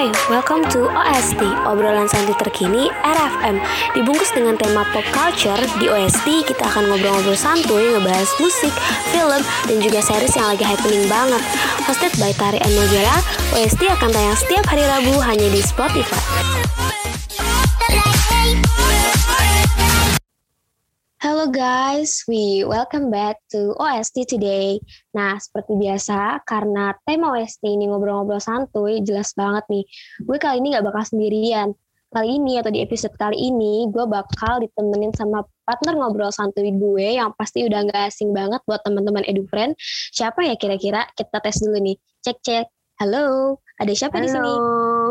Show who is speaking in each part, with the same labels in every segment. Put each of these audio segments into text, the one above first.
Speaker 1: Hai, welcome to OST, obrolan santai terkini RFM. Dibungkus dengan tema pop culture, di OST kita akan ngobrol-ngobrol santuy, ngebahas musik, film, dan juga series yang lagi happening banget. Hosted by Tari and Nogela, OST akan tayang setiap hari Rabu hanya di Spotify. Hello guys, we welcome back to OST today. Nah, seperti biasa, karena tema OST ini ngobrol-ngobrol santuy, jelas banget nih. Gue kali ini gak bakal sendirian. Kali ini atau di episode kali ini, gue bakal ditemenin sama partner ngobrol santuy gue yang pasti udah gak asing banget buat teman-teman EduFriend. Siapa ya kira-kira? Kita tes dulu nih. Cek-cek. Halo, ada siapa
Speaker 2: halo.
Speaker 1: di sini?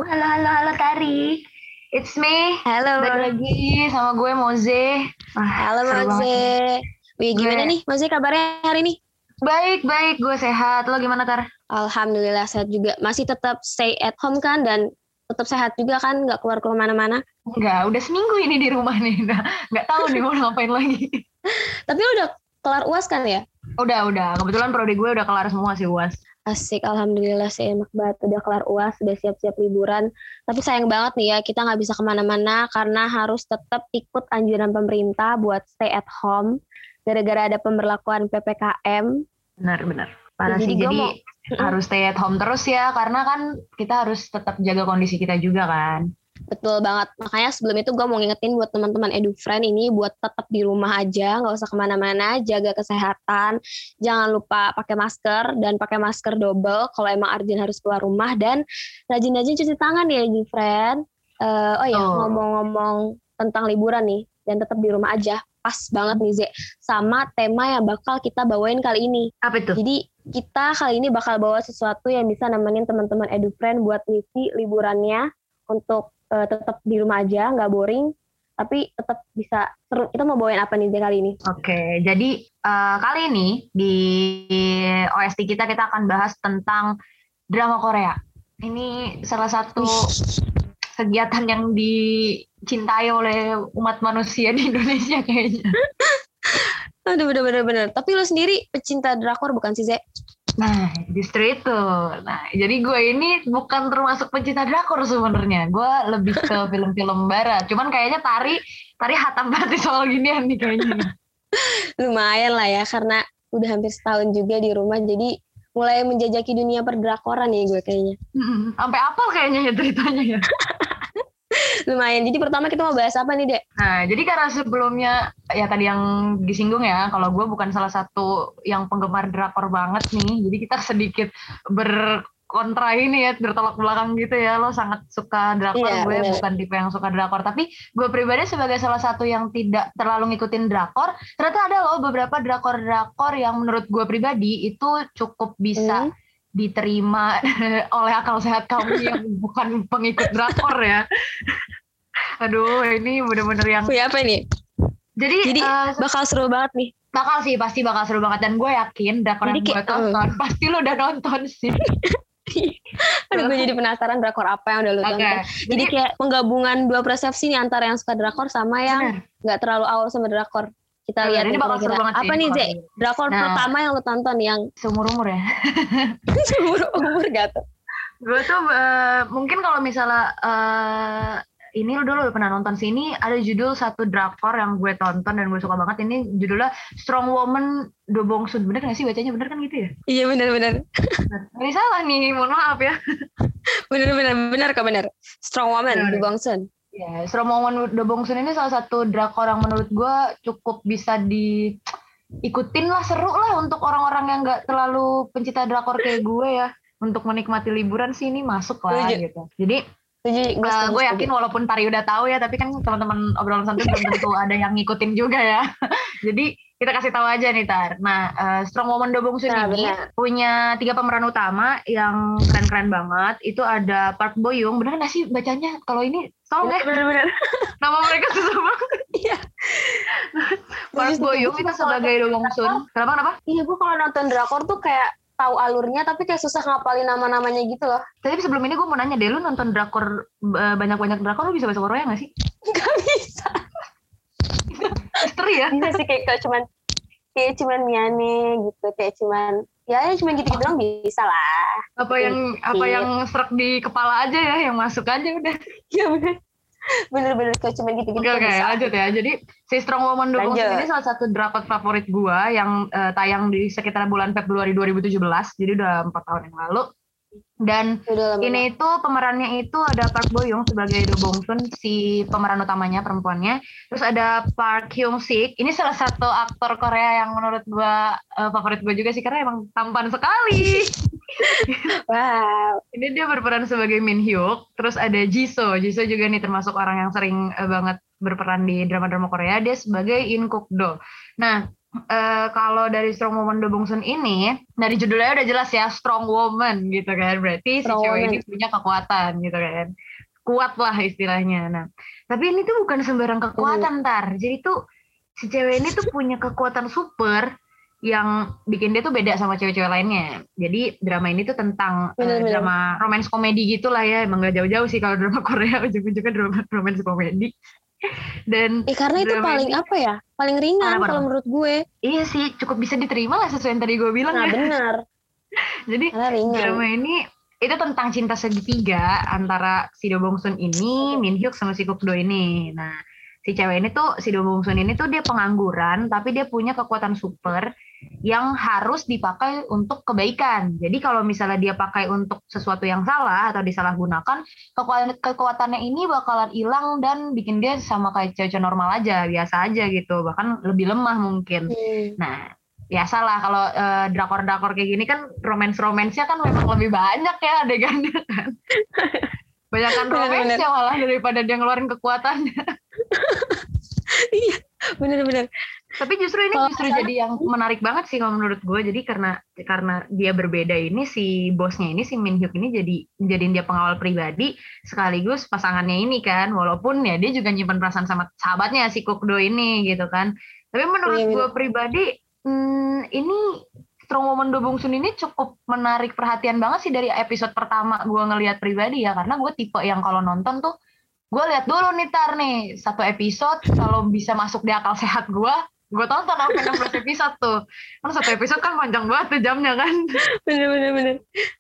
Speaker 2: Halo, halo, halo Tari. It's me.
Speaker 1: Halo.
Speaker 2: Balik lagi sama gue Moze.
Speaker 1: Ah, Halo Moze. Wih, gimana gue... nih Moze kabarnya hari ini?
Speaker 2: Baik, baik. Gue sehat. Lo gimana, Tar?
Speaker 1: Alhamdulillah sehat juga. Masih tetap stay at home kan dan tetap sehat juga kan? Nggak keluar ke mana-mana?
Speaker 2: Enggak, udah seminggu ini di rumah nih. Udah nggak tahu nih mau ngapain lagi.
Speaker 1: Tapi udah kelar uas kan ya?
Speaker 2: Udah, udah. Kebetulan prodi gue udah kelar semua sih uas.
Speaker 1: Asik, alhamdulillah sih enak banget udah kelar uas, udah siap-siap liburan. Tapi sayang banget nih ya kita nggak bisa ke mana-mana karena harus tetap ikut anjuran pemerintah buat stay at home gara-gara ada pemberlakuan ppkm.
Speaker 2: Benar, benar. Parah jadi sih, jadi mau, harus stay at home terus ya karena kan kita harus tetap jaga kondisi kita juga kan.
Speaker 1: Betul banget. Makanya sebelum itu gue mau ngingetin buat teman-teman EduFriend ini buat tetap di rumah aja, nggak usah ke mana-mana, jaga kesehatan. Jangan lupa pakai masker dan pakai masker double kalau emang Arjun harus keluar rumah dan rajin-rajin cuci tangan ya EduFriend. Uh, oh ya ngomong-ngomong tentang liburan nih dan tetap di rumah aja. Pas banget nih Ze sama tema yang bakal kita bawain kali ini.
Speaker 2: Apa itu?
Speaker 1: Jadi kita kali ini bakal bawa sesuatu yang bisa nemenin teman-teman EduFriend buat ngisi liburannya untuk uh, tetap di rumah aja nggak boring tapi tetap bisa seru kita mau bawain apa nih kali ini
Speaker 2: oke okay, jadi uh, kali ini di OST kita kita akan bahas tentang drama Korea ini salah satu kegiatan yang dicintai oleh umat manusia di Indonesia kayaknya
Speaker 1: Aduh bener-bener bener. Tapi lo sendiri pecinta drakor bukan sih, Ze?
Speaker 2: Nah, justru itu. Nah, jadi gue ini bukan termasuk pecinta drakor sebenarnya. Gue lebih ke film-film barat. Cuman kayaknya Tari, Tari hatam banget soal ginian nih kayaknya.
Speaker 1: Lumayan lah ya, karena udah hampir setahun juga di rumah. Jadi mulai menjajaki dunia perdrakoran ya gue kayaknya.
Speaker 2: Sampai apa kayaknya ya ceritanya ya.
Speaker 1: Lumayan. Jadi pertama kita mau bahas apa nih, Dek?
Speaker 2: Nah, jadi karena sebelumnya ya tadi yang disinggung ya, kalau gue bukan salah satu yang penggemar drakor banget nih. Jadi kita sedikit ber kontra ini ya bertolak belakang gitu ya lo sangat suka drakor iya, gue bener. bukan tipe yang suka drakor tapi gue pribadi sebagai salah satu yang tidak terlalu ngikutin drakor ternyata ada loh beberapa drakor drakor yang menurut gue pribadi itu cukup bisa hmm diterima oleh akal sehat kamu yang bukan pengikut drakor ya. Aduh, ini bener-bener yang.
Speaker 1: Wih, apa ini?
Speaker 2: Jadi,
Speaker 1: Jadi uh, bakal seru banget nih.
Speaker 2: Bakal sih, pasti bakal seru banget. Dan gue yakin drakor yang gue tonton, uh. pasti lo udah nonton sih.
Speaker 1: Aduh, gue jadi penasaran drakor apa yang udah lo okay. tonton. Jadi, jadi kayak penggabungan dua persepsi nih antara yang suka drakor sama yang nggak terlalu awal sama drakor. Kita lihat ini bakal seru banget Apa nih, Jek? Drakor nah, pertama yang lo tonton yang
Speaker 2: seumur-umur ya?
Speaker 1: seumur-umur gak tuh?
Speaker 2: Gue tuh uh, mungkin kalau misalnya uh, ini lo dulu pernah nonton sini ada judul satu drakor yang gue tonton dan gue suka banget. Ini judulnya Strong Woman Do Bong Soon. Bener gak sih? Bacanya bener kan gitu ya?
Speaker 1: Iya bener bener.
Speaker 2: Ini salah nih mohon maaf ya.
Speaker 1: Bener bener bener kok bener. Strong Woman Do Bong Soon.
Speaker 2: Ya, yeah, Sromongan The Bongsun ini salah satu drakor yang menurut gue cukup bisa diikutin lah seru lah untuk orang-orang yang nggak terlalu pencinta drakor kayak gue ya. Untuk menikmati liburan sih ini masuk lah Tujuh. gitu. Jadi Tujuh, uh, gue yakin walaupun Tari udah tahu ya tapi kan teman-teman obrolan santai belum tentu ada yang ngikutin juga ya. Jadi kita kasih tahu aja nih Tar. Nah, uh, Strong Woman Do Bong Soon nah, ini bener. punya tiga pemeran utama yang keren-keren banget. Itu ada Park Bo Young. Bener nggak sih bacanya? Kalau ini tolong ya. Bener-bener. Nama mereka susah banget. Iya. Park Bo Young itu sebagai Do Bong Soon. Kenapa kenapa?
Speaker 1: Iya, gue kalau nonton drakor tuh kayak tahu alurnya tapi kayak susah ngapalin nama-namanya gitu loh.
Speaker 2: Tapi sebelum ini gue mau nanya deh, lu nonton drakor banyak-banyak drakor lu bisa bahasa Korea gak sih?
Speaker 1: Gak bisa.
Speaker 2: Misteri ya?
Speaker 1: Bisa sih kayak cuman kayak cuman Miane gitu kayak cuman ya cuma gitu-gitu doang bisa lah.
Speaker 2: Apa yang apa yang serak di kepala aja ya yang masuk aja udah.
Speaker 1: Ya bener bener-bener kayak cuma gitu-gitu
Speaker 2: oke oke lanjut ya. Jadi si Strong Woman Dukung ini salah satu drakor favorit gua yang uh, tayang di sekitar bulan Februari 2017 jadi udah empat tahun yang lalu dan ini itu pemerannya itu ada Park Bo Young sebagai Do Bong Sun si pemeran utamanya perempuannya. Terus ada Park Hyung Sik. Ini salah satu aktor Korea yang menurut gua uh, favorit gua juga sih karena emang tampan sekali.
Speaker 1: wow.
Speaker 2: Ini dia berperan sebagai Min Hyuk. Terus ada Jisoo. Jisoo juga nih termasuk orang yang sering uh, banget berperan di drama-drama Korea. Dia sebagai In Kuk Do. Nah, uh, kalau dari Strong Woman Do Bong Sun ini dari judulnya udah jelas ya Strong Woman gitu kan berarti strong si cewek woman. ini punya kekuatan gitu kan kuat lah istilahnya nah tapi ini tuh bukan sembarang kekuatan tar jadi tuh si cewek ini tuh punya kekuatan super yang bikin dia tuh beda sama cewek-cewek lainnya. Jadi drama ini tuh tentang uh, drama romance komedi gitulah ya. Emang gak jauh-jauh sih kalau drama Korea ujung-ujungnya drama romance komedi. Dan
Speaker 1: eh, karena itu paling apa ya? Paling ringan kalau menurut gue.
Speaker 2: Iya sih, cukup bisa diterima lah sesuai yang tadi gue bilang
Speaker 1: nah,
Speaker 2: ya.
Speaker 1: benar.
Speaker 2: Jadi drama ini itu tentang cinta segitiga antara si Do Bong Sun ini, Min Hyuk sama si Kuk Do ini. Nah, si cewek ini tuh si Do Bong Sun ini tuh dia pengangguran tapi dia punya kekuatan super yang harus dipakai untuk kebaikan. Jadi kalau misalnya dia pakai untuk sesuatu yang salah atau disalahgunakan, kekuatan kekuatannya ini bakalan hilang dan bikin dia sama kayak cewek normal aja, biasa aja gitu, bahkan lebih lemah mungkin. Hmm. Nah, biasalah kalau uh, drakor-drakor kayak gini kan romance-romansnya kan memang lebih banyak ya adegannya kan. Banyak kan romance malah daripada dia ngeluarin kekuatannya.
Speaker 1: iya, bener-bener
Speaker 2: tapi justru ini justru jadi yang menarik banget sih kalau menurut gue jadi karena karena dia berbeda ini si bosnya ini si Min Hyuk ini jadi jadiin dia pengawal pribadi sekaligus pasangannya ini kan. Walaupun ya dia juga nyimpan perasaan sama sahabatnya si Kokdo ini gitu kan. Tapi menurut iya, gue pribadi hmm, ini Strong Woman Do Bong Sun ini cukup menarik perhatian banget sih dari episode pertama gue ngelihat pribadi ya. Karena gue tipe yang kalau nonton tuh gue lihat dulu nih tar nih satu episode kalau bisa masuk di akal sehat gue gue tonton sampai 16 episode tuh. Kan satu episode kan panjang banget tuh jamnya kan?
Speaker 1: Bener bener bener.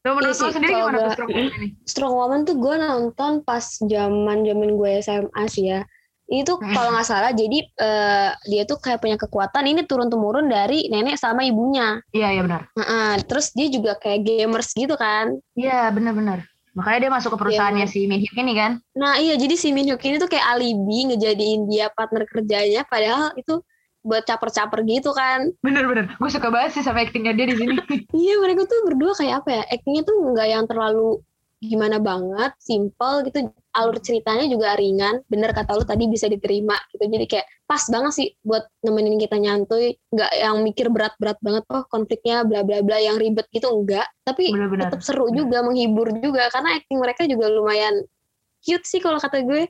Speaker 2: Tuh, menurut lo sendiri gimana tuh Strong Woman ini?
Speaker 1: Strong Woman tuh gue nonton pas zaman zaman gue SMA sih ya. Itu hmm. kalau nggak salah jadi uh, dia tuh kayak punya kekuatan ini turun temurun dari nenek sama ibunya.
Speaker 2: Iya iya benar.
Speaker 1: Uh -uh. terus dia juga kayak gamers gitu kan.
Speaker 2: Iya benar benar. Makanya dia masuk ke perusahaannya ya, si Min Hyuk ini kan?
Speaker 1: Nah iya jadi si Min Hyuk ini tuh kayak alibi ngejadiin dia partner kerjanya padahal itu buat caper-caper gitu kan.
Speaker 2: Bener-bener, gue suka banget sih sama actingnya dia di sini.
Speaker 1: iya, mereka tuh berdua kayak apa ya, actingnya tuh nggak yang terlalu gimana banget, simple gitu. Alur ceritanya juga ringan, bener kata lu tadi bisa diterima gitu. Jadi kayak pas banget sih buat nemenin kita nyantuy, nggak yang mikir berat-berat banget, oh konfliknya bla bla bla yang ribet gitu enggak. Tapi tetap seru juga, menghibur juga karena acting mereka juga lumayan cute sih kalau kata gue.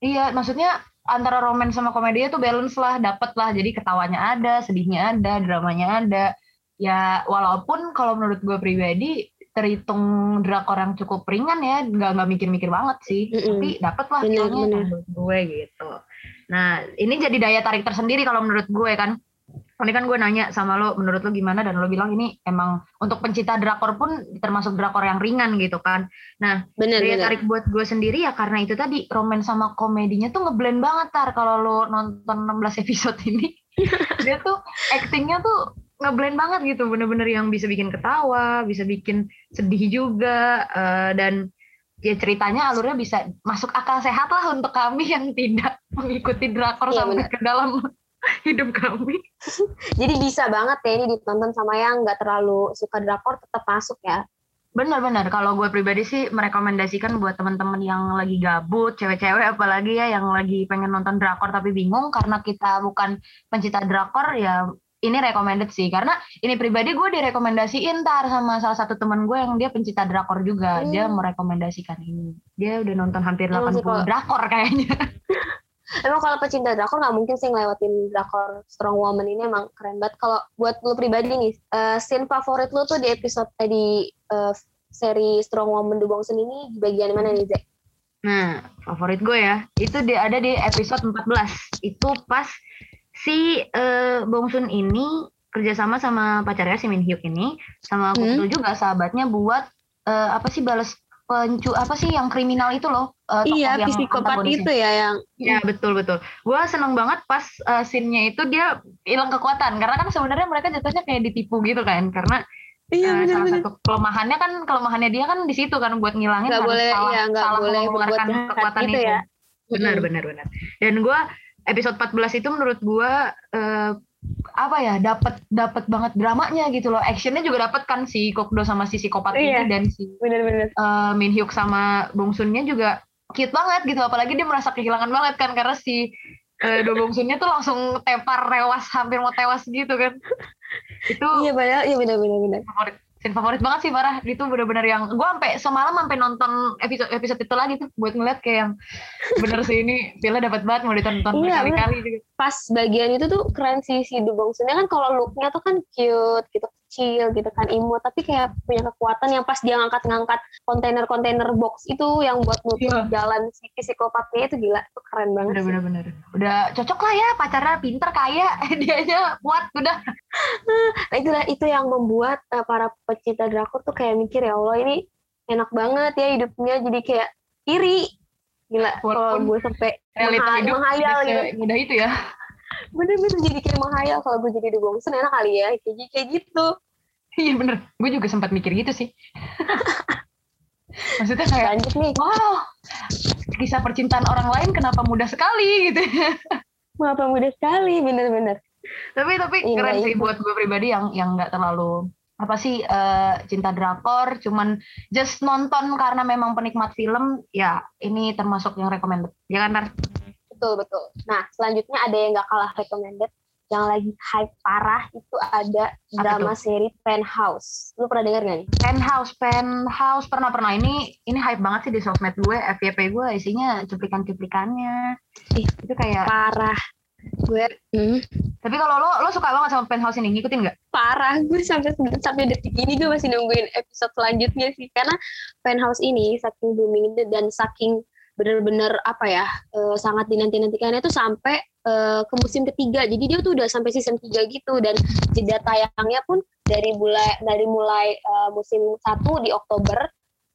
Speaker 2: Iya, maksudnya antara romance sama komedi itu balance lah, dapet lah. Jadi ketawanya ada, sedihnya ada, dramanya ada. Ya walaupun kalau menurut gue pribadi terhitung drakor yang cukup ringan ya, nggak nggak mikir-mikir banget sih. Mm -hmm. Tapi dapet lah menurut gue gitu. Nah ini jadi daya tarik tersendiri kalau menurut gue kan ini kan gue nanya sama lo menurut lo gimana dan lo bilang ini emang untuk pencinta drakor pun termasuk drakor yang ringan gitu kan nah bener, daya bener. tarik buat gue sendiri ya karena itu tadi roman sama komedinya tuh ngeblend banget tar kalau lo nonton 16 episode ini dia tuh actingnya tuh ngeblend banget gitu bener-bener yang bisa bikin ketawa bisa bikin sedih juga uh, dan ya ceritanya alurnya bisa masuk akal sehat lah untuk kami yang tidak mengikuti drakor iya, sampai bener. ke dalam hidup kami.
Speaker 1: Jadi bisa banget ya ini ditonton sama yang nggak terlalu suka drakor tetap masuk ya.
Speaker 2: Benar-benar. Kalau gue pribadi sih merekomendasikan buat teman-teman yang lagi gabut, cewek-cewek apalagi ya yang lagi pengen nonton drakor tapi bingung karena kita bukan pencinta drakor ya ini recommended sih karena ini pribadi gue direkomendasiin tar sama salah satu teman gue yang dia pencinta drakor juga hmm. dia merekomendasikan ini dia udah nonton hampir 80 ya, drakor kayaknya
Speaker 1: emang kalau pecinta drakor nggak mungkin sih ngelewatin drakor Strong Woman ini emang keren banget. Kalau buat lu pribadi nih, uh, scene favorit lu tuh di episode eh, di uh, seri Strong Woman The Bongsun ini di bagian mana nih, Zek?
Speaker 2: Nah, favorit gue ya, itu dia ada di episode 14. Itu pas si uh, Bongsun ini kerjasama sama pacarnya si Min Hyuk ini sama Kukdo
Speaker 1: Hmm.
Speaker 2: juga sahabatnya buat eh, apa sih balas pencu apa sih yang kriminal itu loh tokoh
Speaker 1: Iya,
Speaker 2: yang
Speaker 1: psikopat itu ya yang
Speaker 2: Ya betul betul. Gue seneng banget pas uh, scene-nya itu dia hilang kekuatan karena kan sebenarnya mereka jatuhnya kayak ditipu gitu kan karena
Speaker 1: Iya
Speaker 2: uh, salah
Speaker 1: benar-benar.
Speaker 2: satu kelemahannya kan kelemahannya dia kan di situ kan buat ngilangin
Speaker 1: Nggak
Speaker 2: harus
Speaker 1: boleh,
Speaker 2: salah,
Speaker 1: iya, nggak
Speaker 2: salah
Speaker 1: boleh
Speaker 2: mengeluarkan kekuatan
Speaker 1: gitu
Speaker 2: itu.
Speaker 1: ya.
Speaker 2: Benar benar benar. Dan gue episode 14 itu menurut gue uh, apa ya dapat dapat banget dramanya gitu loh. Actionnya juga dapat kan si Kokdo sama si psikopat
Speaker 1: Iya.
Speaker 2: ini dan si
Speaker 1: Benar-benar.
Speaker 2: uh, Min Hyuk sama Bong Soon-nya juga cute banget gitu apalagi dia merasa kehilangan banget kan karena si uh, Do Bong Soon-nya tuh langsung tepar rewas hampir mau tewas gitu kan itu
Speaker 1: Iya padahal iya benar-benar benar.
Speaker 2: favorit scene favorit banget sih parah itu bener-bener yang gue sampai semalam sampai nonton episode episode itu lagi tuh buat ngeliat kayak yang bener sih ini filmnya dapat banget mau ditonton
Speaker 1: Iya,
Speaker 2: berkali-kali juga
Speaker 1: Pas bagian itu tuh keren sih si Du Bongsunnya kan kalau looknya tuh kan cute gitu kecil gitu kan imut tapi kayak punya kekuatan yang pas dia ngangkat-ngangkat kontainer-kontainer box itu yang buat nutup
Speaker 2: Iya.
Speaker 1: jalan si psikopatnya itu gila itu keren banget
Speaker 2: bener
Speaker 1: sih.
Speaker 2: bener bener. Udah cocok lah ya pacarnya pinter kaya dia aja kuat udah
Speaker 1: Nah, itulah itu yang membuat eh, para pecinta drakor tuh kayak mikir ya Allah ini enak banget ya hidupnya. Jadi kayak iri. Gila kalau gue sampai mengha- menghayal gitu.
Speaker 2: semudah itu ya.
Speaker 1: Bener-bener jadi kayak menghayal kalau gue jadi dubongsun enak kali ya kayak kayak gitu.
Speaker 2: Iya bener. Gue juga sempat mikir gitu sih. Maksudnya kayak
Speaker 1: lanjut nih.
Speaker 2: Wow kisah percintaan orang lain kenapa mudah sekali? gitu.
Speaker 1: Mengapa mudah sekali, bener-bener.
Speaker 2: Tapi tapi
Speaker 1: Iya,
Speaker 2: keren sih
Speaker 1: itu.
Speaker 2: buat gue pribadi yang yang nggak terlalu apa sih eh, cinta drakor cuman just nonton karena memang penikmat film ya ini termasuk yang recommended ya kan Nar?
Speaker 1: Betul, betul. Nah, selanjutnya ada yang gak kalah recommended. Yang lagi hype parah itu ada drama seri Penthouse. Lu pernah denger gak nih?
Speaker 2: Penthouse Penthouse pernah pernah ini ini hype banget sih di sosmed gue FYP gue isinya cuplikan-cuplikannya
Speaker 1: Ih.
Speaker 2: itu kayak
Speaker 1: Parah. Gue, hmm,
Speaker 2: tapi kalau lo lo suka banget sama Penthouse ini ngikutin nggak
Speaker 1: parah. Gue sampai sampai detik ini gue masih nungguin episode selanjutnya sih. Karena Penthouse ini saking booming itu dan saking bener-bener apa ya eh, sangat dinanti-nantikannya tuh sampai eh, ke musim ketiga jadi dia tuh udah sampai season 3 gitu dan jeda tayangnya pun dari mulai dari mulai eh, musim 1 di Oktober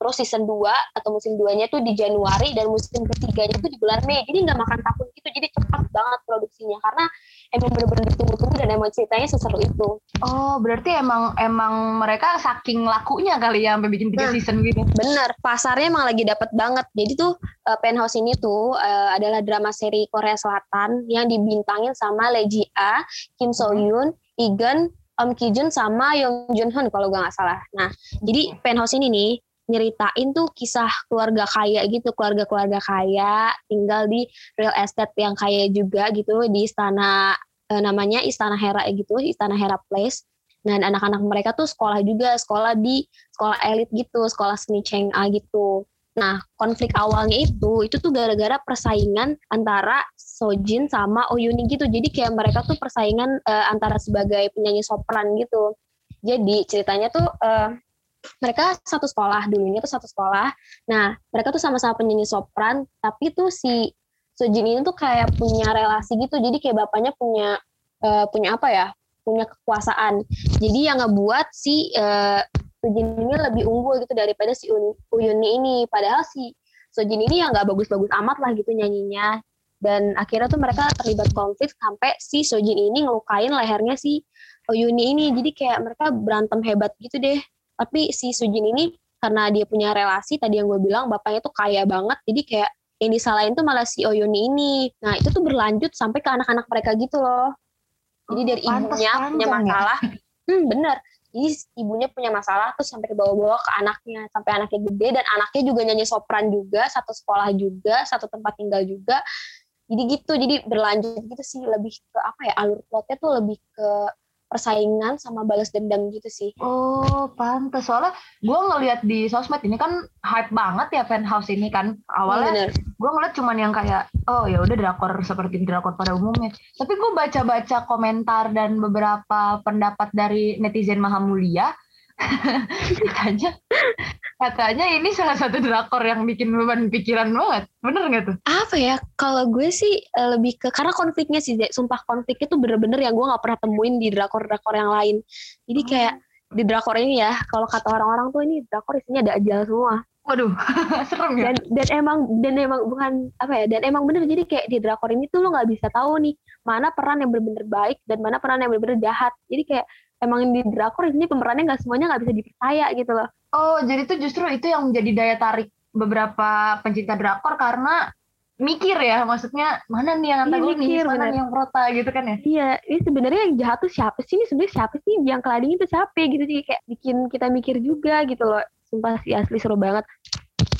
Speaker 1: terus season 2 atau musim 2 nya tuh di Januari dan musim ketiganya tuh di bulan Mei jadi nggak makan tahun gitu jadi cepat banget produksinya karena emang bener-bener ditunggu-tunggu dan emang ceritanya seseru itu
Speaker 2: oh berarti emang emang mereka saking lakunya kali ya sampai bikin tiga
Speaker 1: Nah.
Speaker 2: season gitu
Speaker 1: Bener, pasarnya emang lagi dapat banget. Jadi tuh uh, Penthouse ini tuh uh, adalah drama seri Korea Selatan yang dibintangin sama Lee Ji A, Kim So Hyun, Igen, Om Ki Jun sama Yong Jun Hoon kalau gue nggak salah. Nah, jadi Penthouse ini nih nyeritain tuh kisah keluarga kaya gitu, keluarga-keluarga kaya tinggal di real estate yang kaya juga gitu di istana eh, namanya Istana Hera gitu, Istana Hera Place. Nah, anak-anak mereka tuh sekolah juga, sekolah di sekolah elit gitu, sekolah seni Cheng'a gitu. Nah, konflik awalnya itu, itu tuh gara-gara persaingan antara Sojin sama Oh Yuni gitu. Jadi kayak mereka tuh persaingan eh, antara sebagai penyanyi sopran gitu. Jadi ceritanya tuh eh, mereka satu sekolah dulunya tuh satu sekolah. Nah, mereka tuh sama-sama penyanyi sopran, tapi tuh si Sojin ini tuh kayak punya relasi gitu. Jadi kayak bapaknya punya eh, punya apa ya? Punya kekuasaan. Jadi yang ngebuat si eh, Sojin ini lebih unggul gitu daripada si Un- Uyuni ini. Padahal si Sojin ini ya nggak bagus-bagus amat lah gitu nyanyinya. Dan akhirnya tuh mereka terlibat konflik sampai si Sojin ini ngelukain lehernya si Uyuni ini. Jadi kayak mereka berantem hebat gitu deh. Tapi si Sojin ini karena dia punya relasi tadi yang gue bilang bapaknya tuh kaya banget. Jadi kayak yang disalahin tuh malah si Oyuni ini. Nah itu tuh berlanjut sampai ke anak-anak mereka gitu loh. Jadi dari
Speaker 2: Pantes
Speaker 1: ibunya punya
Speaker 2: ya.
Speaker 1: masalah. Hmm bener. Jadi ibunya punya masalah terus sampai ke bawah-bawah ke anaknya. Sampai anaknya gede dan anaknya juga nyanyi sopran juga. Satu sekolah juga, satu tempat tinggal juga. Jadi gitu, jadi berlanjut gitu sih. Lebih ke apa ya, alur plotnya tuh lebih ke persaingan sama balas dendam gitu sih.
Speaker 2: Oh, pantes. Soalnya gue ngeliat di sosmed ini kan hype banget ya Penthouse ini kan. Awalnya
Speaker 1: Bener.
Speaker 2: gue ngeliat cuman yang kayak, oh ya udah drakor seperti drakor pada umumnya. Tapi gue baca-baca komentar dan beberapa pendapat dari netizen Mahamulia, katanya katanya ini salah satu drakor yang bikin beban pikiran banget. Bener gak tuh?
Speaker 1: Apa ya? Kalau gue sih eh, lebih ke karena konfliknya sih, Zek. sumpah konfliknya tuh bener-bener yang gue nggak pernah temuin di drakor-drakor yang lain. Jadi kayak di drakor ini ya, kalau kata orang-orang tuh ini drakor isinya ada ajal semua.
Speaker 2: Waduh, serem ya.
Speaker 1: Dan dan emang dan emang bukan apa ya? Dan emang bener jadi kayak di drakor ini tuh lo nggak bisa tahu nih mana peran yang bener-bener baik dan mana peran yang bener-bener jahat. Jadi kayak emang di drakor ini pemerannya nggak semuanya nggak bisa dipercaya gitu loh.
Speaker 2: Oh, jadi tuh justru itu yang menjadi daya tarik beberapa pencinta drakor karena mikir ya, maksudnya mana nih yang
Speaker 1: Iya,
Speaker 2: antagonis,
Speaker 1: mikir,
Speaker 2: mana
Speaker 1: bener.
Speaker 2: nih yang prota gitu kan ya.
Speaker 1: Iya, ini sebenarnya yang jahat tuh siapa sih? Ini sebenarnya siapa sih? Yang kelading itu siapa gitu sih? Kayak bikin kita mikir juga gitu loh. Sumpah sih asli seru banget.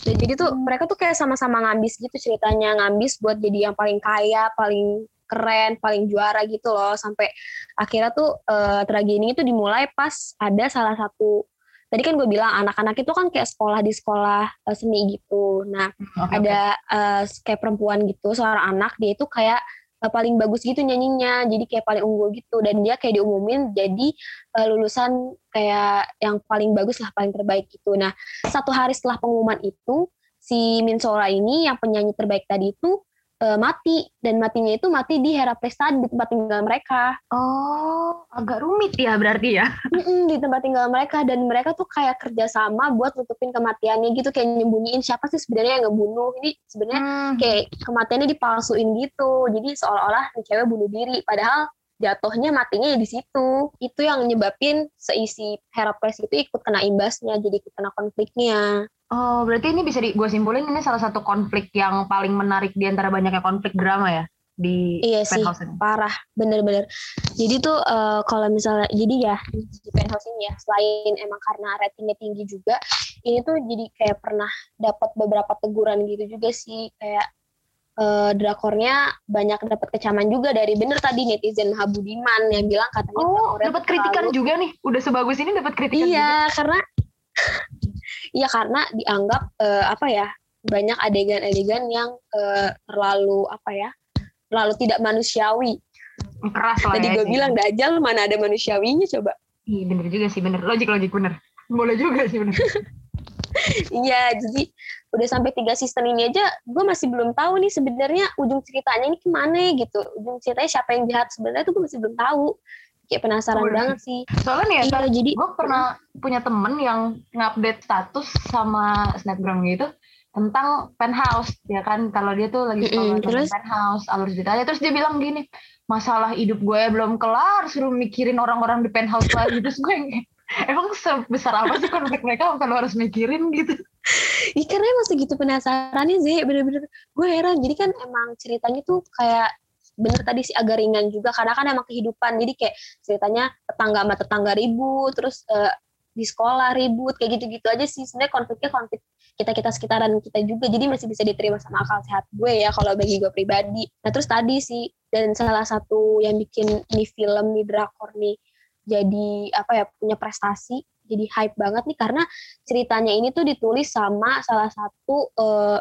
Speaker 1: Dan jadi tuh mereka tuh kayak sama-sama ngambis gitu ceritanya ngambis buat jadi yang paling kaya, paling keren, paling juara gitu loh. Sampai akhirnya tuh eh, tragedi ini tuh dimulai pas ada salah satu Tadi kan gue bilang anak-anak itu kan kayak sekolah di sekolah eh, seni gitu. Nah,
Speaker 2: Oke,
Speaker 1: ada eh, kayak perempuan gitu seorang anak dia itu kayak eh, paling bagus gitu nyanyinya jadi kayak paling unggul gitu dan dia kayak diumumin jadi eh, lulusan kayak yang paling bagus lah paling terbaik gitu nah satu hari setelah pengumuman itu si Min Sora ini yang penyanyi terbaik tadi itu eh, mati. Dan matinya itu mati di Heraklestan di tempat tinggal mereka.
Speaker 2: Oh, agak rumit ya berarti ya.
Speaker 1: Mm-mm, di tempat tinggal mereka. Dan mereka tuh kayak kerjasama buat nutupin kematiannya gitu. Kayak nyembunyiin siapa sih sebenarnya yang ngebunuh. Ini sebenarnya
Speaker 2: Hmm.
Speaker 1: kayak kematiannya dipalsuin gitu. Jadi seolah-olah cewek bunuh diri. Padahal jatuhnya matinya ya di situ. Itu yang nyebabin seisi Heracles itu ikut kena imbasnya. Jadi ikut kena konfliknya
Speaker 2: Oh, berarti ini bisa di, gue simpulin ini salah satu konflik yang paling menarik di antara banyaknya konflik drama ya di
Speaker 1: Iya sih.
Speaker 2: penthouse ini.
Speaker 1: parah bener-bener jadi tuh eh, kalau misalnya jadi ya di penthouse ini ya selain emang karena ratingnya tinggi juga ini tuh jadi kayak pernah dapat beberapa teguran gitu juga sih kayak eh, drakornya banyak dapat kecaman juga dari bener tadi netizen Maha Budiman yang bilang katanya
Speaker 2: Oh, dapat kritikan
Speaker 1: terlalu-
Speaker 2: juga nih. Udah sebagus ini dapat kritikan juga.
Speaker 1: iya karena iya karena dianggap eh, apa ya banyak adegan-adegan yang eh, terlalu apa ya terlalu tidak manusiawi
Speaker 2: Keras lah
Speaker 1: Tadi
Speaker 2: ya.
Speaker 1: gue bilang Dajjal mana ada manusiawinya coba.
Speaker 2: Iya bener juga sih bener. Logik logik bener. Boleh juga sih bener.
Speaker 1: Iya, jadi udah sampai tiga season ini aja, gue masih belum tahu nih sebenarnya ujung ceritanya ini ke mana gitu. Ujung ceritanya siapa yang jahat sebenarnya tuh gue masih belum tahu. Kayak penasaran
Speaker 2: Oh,
Speaker 1: banget sih.
Speaker 2: Soalnya nih ya,
Speaker 1: Iya, jadi
Speaker 2: gue pernah punya temen yang ngupdate status sama snapgram gitu tentang penthouse ya kan kalau dia tuh lagi
Speaker 1: Mm-mm,
Speaker 2: suka banget
Speaker 1: terus?
Speaker 2: penthouse alur ceritanya terus dia bilang gini masalah hidup gue belum kelar suruh mikirin orang-orang di penthouse lagi terus gue emang sebesar apa sih konflik mereka sampai lo harus mikirin gitu
Speaker 1: Ih, karena emang segitu penasarannya sih, bener-bener gue heran. Jadi kan emang ceritanya tuh kayak bener tadi sih agak ringan juga karena kan emang kehidupan. Jadi kayak ceritanya tetangga sama tetangga ribut terus eh, di sekolah ribut kayak gitu-gitu aja sih. Sebenarnya konfliknya konflik kita kita sekitaran kita juga jadi masih bisa diterima sama akal sehat gue ya kalau bagi gue pribadi. Nah terus tadi sih dan salah satu yang bikin ini film nih drakor nih jadi apa ya punya prestasi jadi hype banget nih karena ceritanya ini tuh ditulis sama salah satu eh,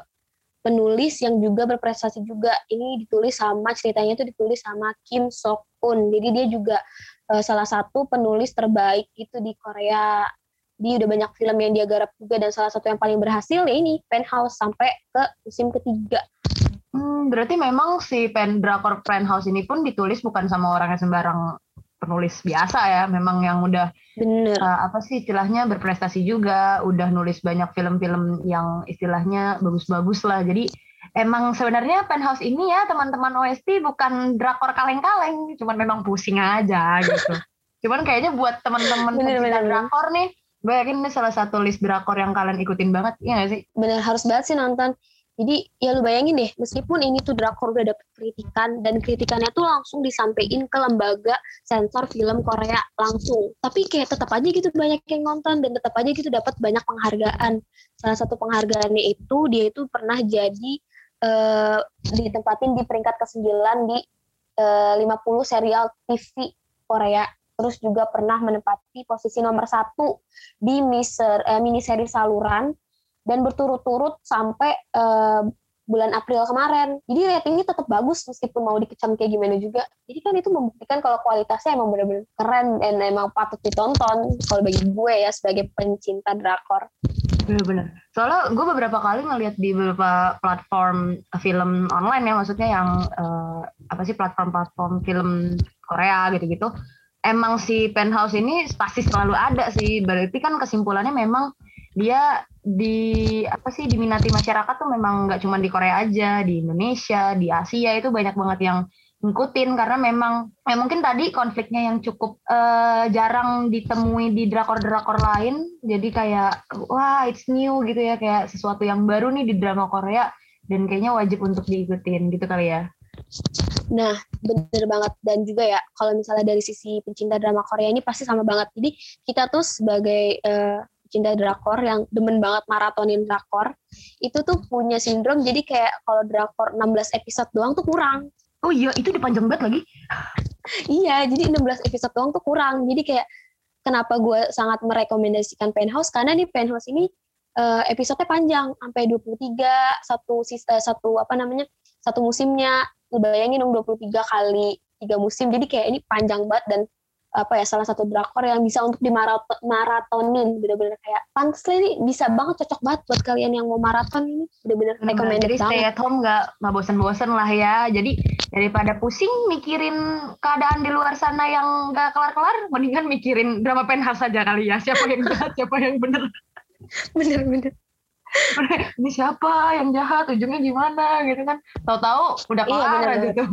Speaker 1: penulis yang juga berprestasi juga. Ini ditulis sama ceritanya itu ditulis sama Kim Sok Un. Jadi dia juga eh, salah satu penulis terbaik itu di Korea. Dia udah banyak film yang dia garap juga dan salah satu yang paling berhasil ya ini Penthouse sampai ke musim ketiga.
Speaker 2: Hmm, berarti memang si pen drakor penthouse ini pun ditulis bukan sama orang yang sembarang penulis biasa ya memang yang udah
Speaker 1: Bener.
Speaker 2: uh, apa sih istilahnya berprestasi juga, udah nulis banyak film-film yang istilahnya bagus-bagus lah. Jadi emang sebenarnya Penthouse ini ya teman-teman OST bukan drakor kaleng-kaleng, cuman memang pusing aja gitu. cuman kayaknya buat teman-teman pecinta drakor nih, gue yakin ini salah satu list drakor yang kalian ikutin banget, iya gak sih?
Speaker 1: bener harus banget sih nonton. Jadi ya lu bayangin deh, meskipun ini tuh drakor udah dapet kritikan dan kritikannya tuh langsung disampaikan ke lembaga sensor film Korea langsung. Tapi kayak tetap aja gitu banyak yang nonton dan tetap aja gitu dapat banyak penghargaan. Salah satu penghargaannya itu dia itu pernah jadi eh, ditempatin di peringkat ke-9 di eh, 50 serial TV Korea. Terus juga pernah menempati posisi nomor satu di miser, eh, miniseri saluran dan berturut-turut sampai eh, bulan April kemarin. Jadi ratingnya tetap bagus meskipun mau dikecam kayak gimana juga. Jadi kan itu membuktikan kalau kualitasnya emang benar-benar keren dan emang patut ditonton kalau bagi gue ya sebagai pencinta drakor.
Speaker 2: Bener-bener. Soalnya gue beberapa kali ngeliat di beberapa platform film online ya, maksudnya yang uh, apa sih platform-platform film Korea gitu-gitu. Emang si penthouse ini pasti selalu ada sih. Berarti kan kesimpulannya memang dia di apa sih diminati masyarakat tuh memang nggak cuma di Korea aja, di Indonesia, di Asia itu banyak banget yang ngikutin karena memang ya mungkin tadi konfliknya yang cukup uh, jarang ditemui di drakor-drakor lain jadi kayak wah it's new gitu ya kayak sesuatu yang baru nih di drama Korea dan kayaknya wajib untuk diikutin gitu kali ya
Speaker 1: Nah, bener banget. Dan juga ya, kalau misalnya dari sisi pencinta drama Korea ini pasti sama banget. Jadi, kita tuh sebagai uh, pencinta drakor yang demen banget maratonin drakor, itu tuh punya sindrom, jadi kayak kalau drakor 16 episode doang tuh kurang.
Speaker 2: Oh iya, itu dipanjang banget lagi.
Speaker 1: iya, jadi 16 episode doang tuh kurang. Jadi kayak kenapa gue sangat merekomendasikan Penthouse karena nih Penthouse ini uh, episodenya panjang sampai 23 satu uh, satu apa namanya? satu musimnya. Bayangin dong 23 kali tiga musim. Jadi kayak ini panjang banget dan apa ya salah satu drakor yang bisa untuk dimaratonin bener-bener kayak pantas ini bisa banget cocok banget buat kalian yang mau maraton ini. Bener-bener recommended
Speaker 2: jadi stay at home nggak nggak bosen-bosen lah ya. Jadi daripada pusing mikirin keadaan di luar sana yang nggak kelar-kelar mendingan mikirin drama penhas saja kali ya. Siapa yang jahat siapa yang bener.
Speaker 1: Bener-bener
Speaker 2: ini siapa yang jahat? Ujungnya gimana? Gitu kan. Tahu-tahu udah iya, kelar iya, gitu.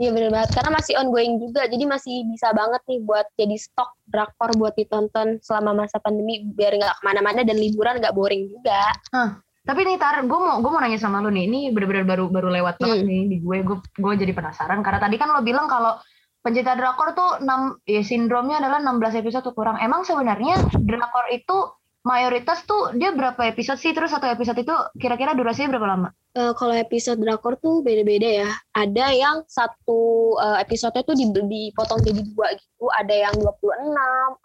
Speaker 1: iya bener banget. Karena masih ongoing juga. Jadi masih bisa banget nih buat jadi stok drakor buat ditonton selama masa pandemi biar nggak ke mana-mana dan liburan nggak boring juga.
Speaker 2: Huh. Tapi nih Tar, gue mau gue mau nanya sama lo nih, ini bener-bener baru baru lewat banget hmm. nih di gue, gue gue jadi penasaran. Karena tadi kan lo bilang kalau pencinta drakor tuh 6 ya sindromnya adalah 16 episode kurang. Emang sebenarnya drakor itu mayoritas tuh dia berapa episode sih? Terus satu episode itu kira-kira durasinya berapa lama?
Speaker 1: Uh, kalau episode drakor tuh beda-beda ya. Ada yang satu uh, episodenya tuh dipotong jadi dua gitu. Ada yang 26,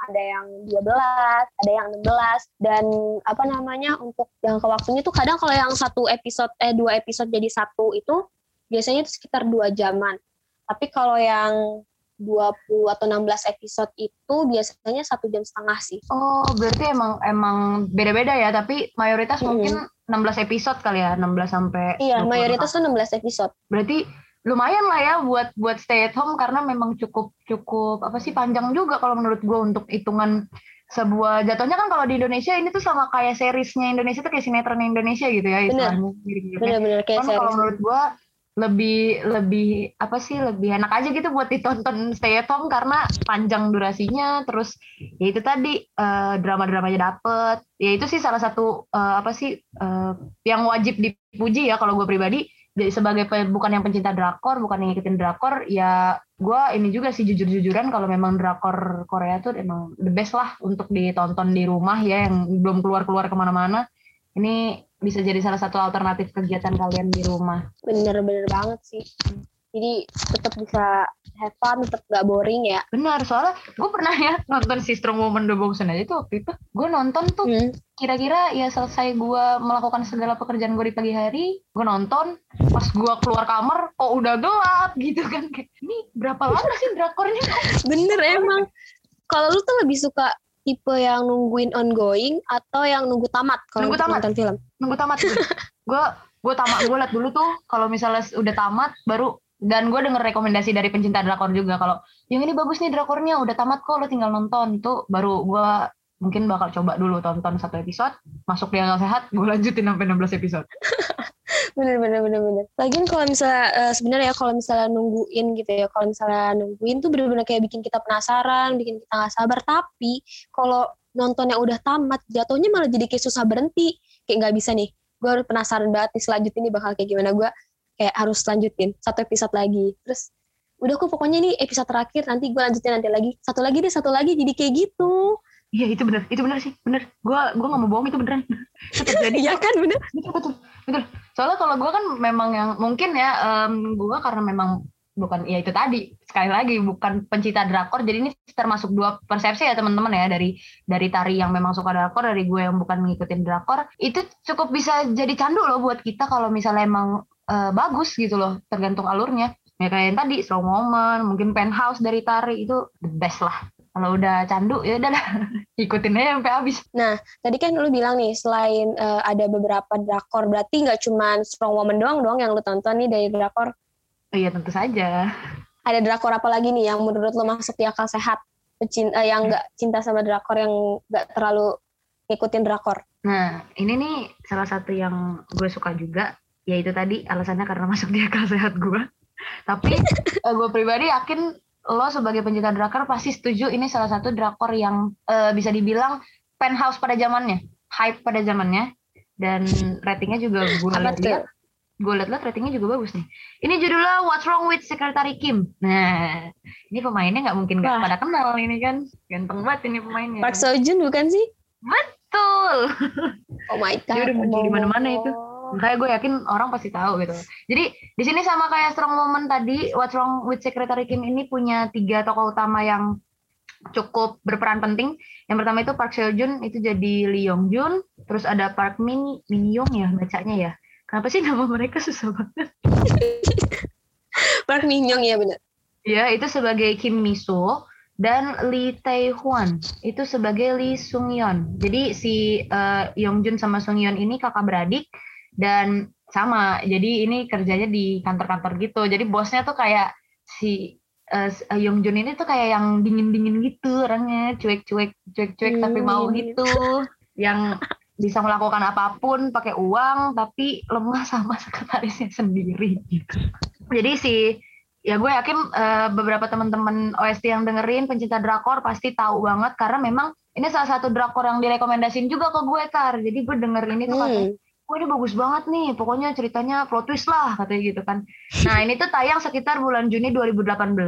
Speaker 1: ada yang 12, ada yang 16. Dan apa namanya untuk yang waktunya tuh kadang kalau yang satu episode, eh dua episode jadi satu itu biasanya itu sekitar dua jaman. Tapi kalau yang 20 atau 16 episode itu biasanya satu jam setengah sih.
Speaker 2: Oh, berarti emang emang beda-beda ya, tapi mayoritas hmm. mungkin 16 episode kali ya, 16 sampai
Speaker 1: Iya, mayoritas tuh 16 episode.
Speaker 2: Berarti lumayan lah ya buat buat stay at home karena memang cukup cukup apa sih panjang juga kalau menurut gue untuk hitungan sebuah jatuhnya kan kalau di Indonesia ini tuh sama kayak seriesnya Indonesia tuh kayak sinetron Indonesia gitu ya
Speaker 1: istilahnya. Bener-bener kayak kan
Speaker 2: kalau menurut gue lebih lebih apa sih lebih enak aja gitu buat ditonton stay at home karena panjang durasinya terus ya itu tadi uh, drama-dramanya dapet. Ya itu sih salah satu uh, apa sih uh, yang wajib dipuji ya kalau gue pribadi. Jadi sebagai bukan yang pencinta drakor bukan yang ngikutin drakor ya gue ini juga sih jujur-jujuran kalau memang drakor Korea tuh emang the best lah untuk ditonton di rumah ya yang belum keluar-keluar ke mana-mana. Ini bisa jadi salah satu alternatif kegiatan kalian di rumah.
Speaker 1: Bener-bener banget sih. Jadi tetap bisa have fun, tetap gak boring ya.
Speaker 2: Benar, soalnya gue pernah ya nonton si Strong Woman The Boxen aja itu waktu itu. Gue nonton tuh hmm. kira-kira ya selesai gue melakukan segala pekerjaan gue di pagi hari, gue nonton. Pas gue keluar kamar, kok udah gelap gitu kan. Kayak, ini berapa lama sih drakor ini?
Speaker 1: Bener emang. Kalau lu tuh lebih suka tipe yang nungguin ongoing atau yang nunggu tamat kalau nunggu tamat. nonton film?
Speaker 2: Nunggu tamat. gue gue tamat gue liat dulu tuh kalau misalnya udah tamat baru dan gue denger rekomendasi dari pencinta drakor juga kalau yang ini bagus nih drakornya udah tamat kok lo tinggal nonton tuh baru gue mungkin bakal coba dulu tonton satu episode masuk dia nggak sehat gue lanjutin sampai 16 episode.
Speaker 1: Bener bener bener bener. Lagian kalau misalnya uh, sebenarnya ya kalau misalnya nungguin gitu ya kalau misalnya nungguin tuh bener-bener kayak bikin kita penasaran bikin kita nggak sabar. Tapi kalau nonton yang udah tamat jatuhnya malah jadi kayak susah berhenti. Kayak nggak bisa nih gue harus penasaran banget nih selanjutnya ini bakal kayak gimana. Gue kayak harus lanjutin satu episode lagi. Terus udah kok pokoknya ini episode terakhir nanti gue lanjutin nanti lagi. Satu lagi deh satu lagi jadi kayak gitu
Speaker 2: Iya itu bener, itu bener sih, bener. Gue gue nggak mau bohong itu beneran.
Speaker 1: Jadi ya kan bener.
Speaker 2: Betul betul betul. Soalnya kalau gue kan memang yang mungkin ya um, gue karena memang bukan ya itu tadi sekali lagi bukan pencinta drakor jadi ini termasuk dua persepsi ya teman-teman ya dari dari tari yang memang suka drakor dari gue yang bukan ngikutin drakor itu cukup bisa jadi candu loh buat kita kalau misalnya emang uh, bagus gitu loh tergantung alurnya ya kayak yang tadi slow moment mungkin penthouse dari tari itu the best lah kalau udah candu ya udah ikutin aja sampai habis.
Speaker 1: Nah tadi kan lu bilang nih selain uh, ada beberapa drakor berarti nggak cuma Strong Woman doang dong yang lu tonton nih dari drakor?
Speaker 2: Oh, iya tentu saja.
Speaker 1: Ada drakor apa lagi nih yang menurut lu masuk di akal sehat? Pecinta uh, yang nggak cinta sama drakor yang nggak terlalu ngikutin drakor?
Speaker 2: Nah ini nih salah satu yang gue suka juga yaitu tadi alasannya karena masuk di akal sehat gue tapi uh, gue pribadi yakin lo sebagai pencinta drakor pasti setuju ini salah satu drakor yang uh, bisa dibilang penthouse pada zamannya, hype pada zamannya, dan ratingnya juga gue lihat gue lihat-lihat ratingnya juga bagus nih. Ini judulnya What's Wrong with Secretary Kim. Nah, ini pemainnya nggak mungkin nggak pada kenal ini kan, ganteng banget ini pemainnya.
Speaker 1: Park Seo Joon bukan sih?
Speaker 2: Betul.
Speaker 1: Oh my god.
Speaker 2: Dia udah muncul di mana-mana itu makanya gue yakin orang pasti tahu gitu. Jadi di sini sama kayak strong moment tadi what's wrong with secretary Kim ini punya tiga tokoh utama yang cukup berperan penting. Yang pertama itu Park Seo Joon itu jadi Lee Yong Jun terus ada Park Min Min Yong ya bacanya ya. Kenapa sih nama mereka susah banget?
Speaker 1: Park Min Yong ya benar
Speaker 2: ya itu sebagai Kim Miso dan Lee Tae Hwan itu sebagai Lee Sung Yeon. Jadi si uh, Yong Jun sama Sung Yeon ini kakak beradik dan sama jadi ini kerjanya di kantor-kantor gitu. Jadi bosnya tuh kayak si uh, Yong Jun ini tuh kayak yang dingin-dingin gitu orangnya. Cuek-cuek cuek-cuek hmm. tapi mau gitu. Yang bisa melakukan apa pun pakai uang tapi lemah sama sekretarisnya sendiri. Gitu jadi si ya gue yakin uh, beberapa teman-teman OST yang dengerin pencinta drakor pasti tahu banget. Karena memang ini salah satu drakor yang direkomendasin juga ke gue kar jadi gue denger ini tuh hmm wah ini bagus banget nih, pokoknya ceritanya plot twist lah katanya gitu kan. Nah ini tuh tayang sekitar bulan Juni 2018,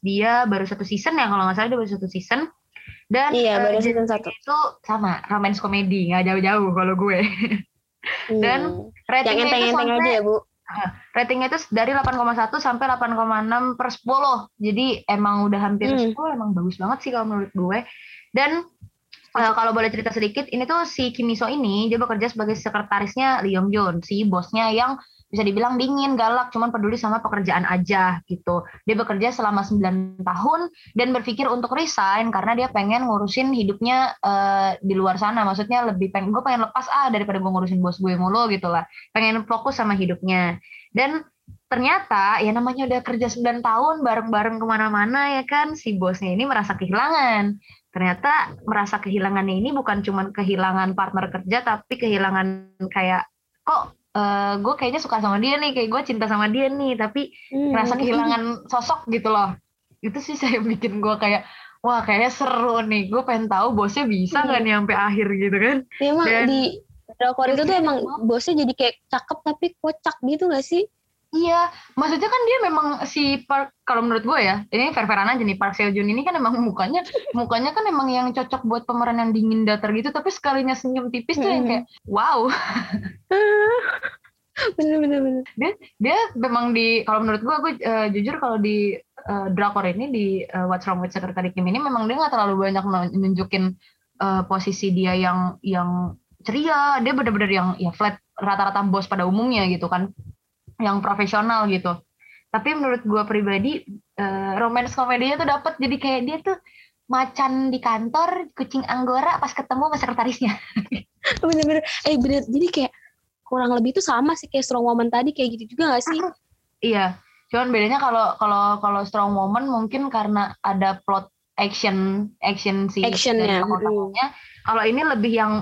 Speaker 2: dia baru satu season ya kalau nggak salah dia baru satu season. Dan
Speaker 1: iya, baru season satu.
Speaker 2: Itu sama romance komedi, nggak jauh-jauh kalau gue. Hmm. Dan ratingnya itu sampai aja ya bu. Ratingnya itu dari 8,1 sampai 8,6 per 10. Jadi emang udah hampir hmm. 10, emang bagus banget sih kalau menurut gue. Dan uh, kalau boleh cerita sedikit, ini tuh si Kim Miso ini dia bekerja sebagai sekretarisnya Lee Yong Jun, si bosnya yang bisa dibilang dingin, galak, cuman peduli sama pekerjaan aja gitu. Dia bekerja selama 9 tahun dan berpikir untuk resign karena dia pengen ngurusin hidupnya uh, di luar sana. Maksudnya lebih pengen gue pengen lepas ah daripada gue ngurusin bos gue mulu gitu lah. Pengen fokus sama hidupnya. Dan ternyata ya namanya udah kerja 9 tahun bareng-bareng ke mana-mana ya kan si bosnya ini merasa kehilangan ternyata merasa kehilangannya ini bukan cuma kehilangan partner kerja tapi kehilangan kayak kok uh, eh, gue kayaknya suka sama dia nih kayak gue cinta sama dia nih tapi hmm. merasa kehilangan sosok gitu loh itu sih saya bikin gue kayak wah kayaknya seru nih gue pengen tahu bosnya bisa nggak hmm. nih sampai akhir gitu kan
Speaker 1: ya, emang Dan, di drakor itu tuh emang bosnya jadi kayak cakep tapi kocak gitu gak sih
Speaker 2: Iya, maksudnya kan dia memang si Park kalau menurut gue ya, ini fair-fairan aja nih Park Seo Joon ini kan emang mukanya mukanya kan emang yang cocok buat pemeran yang dingin datar gitu, tapi sekalinya senyum tipis tuh yang kayak wow.
Speaker 1: bener bener bener.
Speaker 2: Dia dia memang di kalau menurut gue gue uh, jujur kalau di uh, drakor ini di uh, What's Wrong with Secretary Kim ini memang dia nggak terlalu banyak nunjukin uh, posisi dia yang yang ceria, dia bener-bener yang ya flat rata-rata bos pada umumnya gitu kan yang profesional gitu. Tapi menurut gue pribadi uh, romance komedinya tuh dapat jadi kayak dia tuh macan di kantor kucing anggora pas ketemu sama sekretarisnya.
Speaker 1: Bener-bener. Eh bener. Jadi kayak kurang lebih tuh sama sih kayak strong woman tadi kayak gitu juga gak sih?
Speaker 2: Iya. Cuman bedanya kalau kalau kalau strong woman mungkin karena ada plot action action si
Speaker 1: actionnya.
Speaker 2: kalau ini lebih yang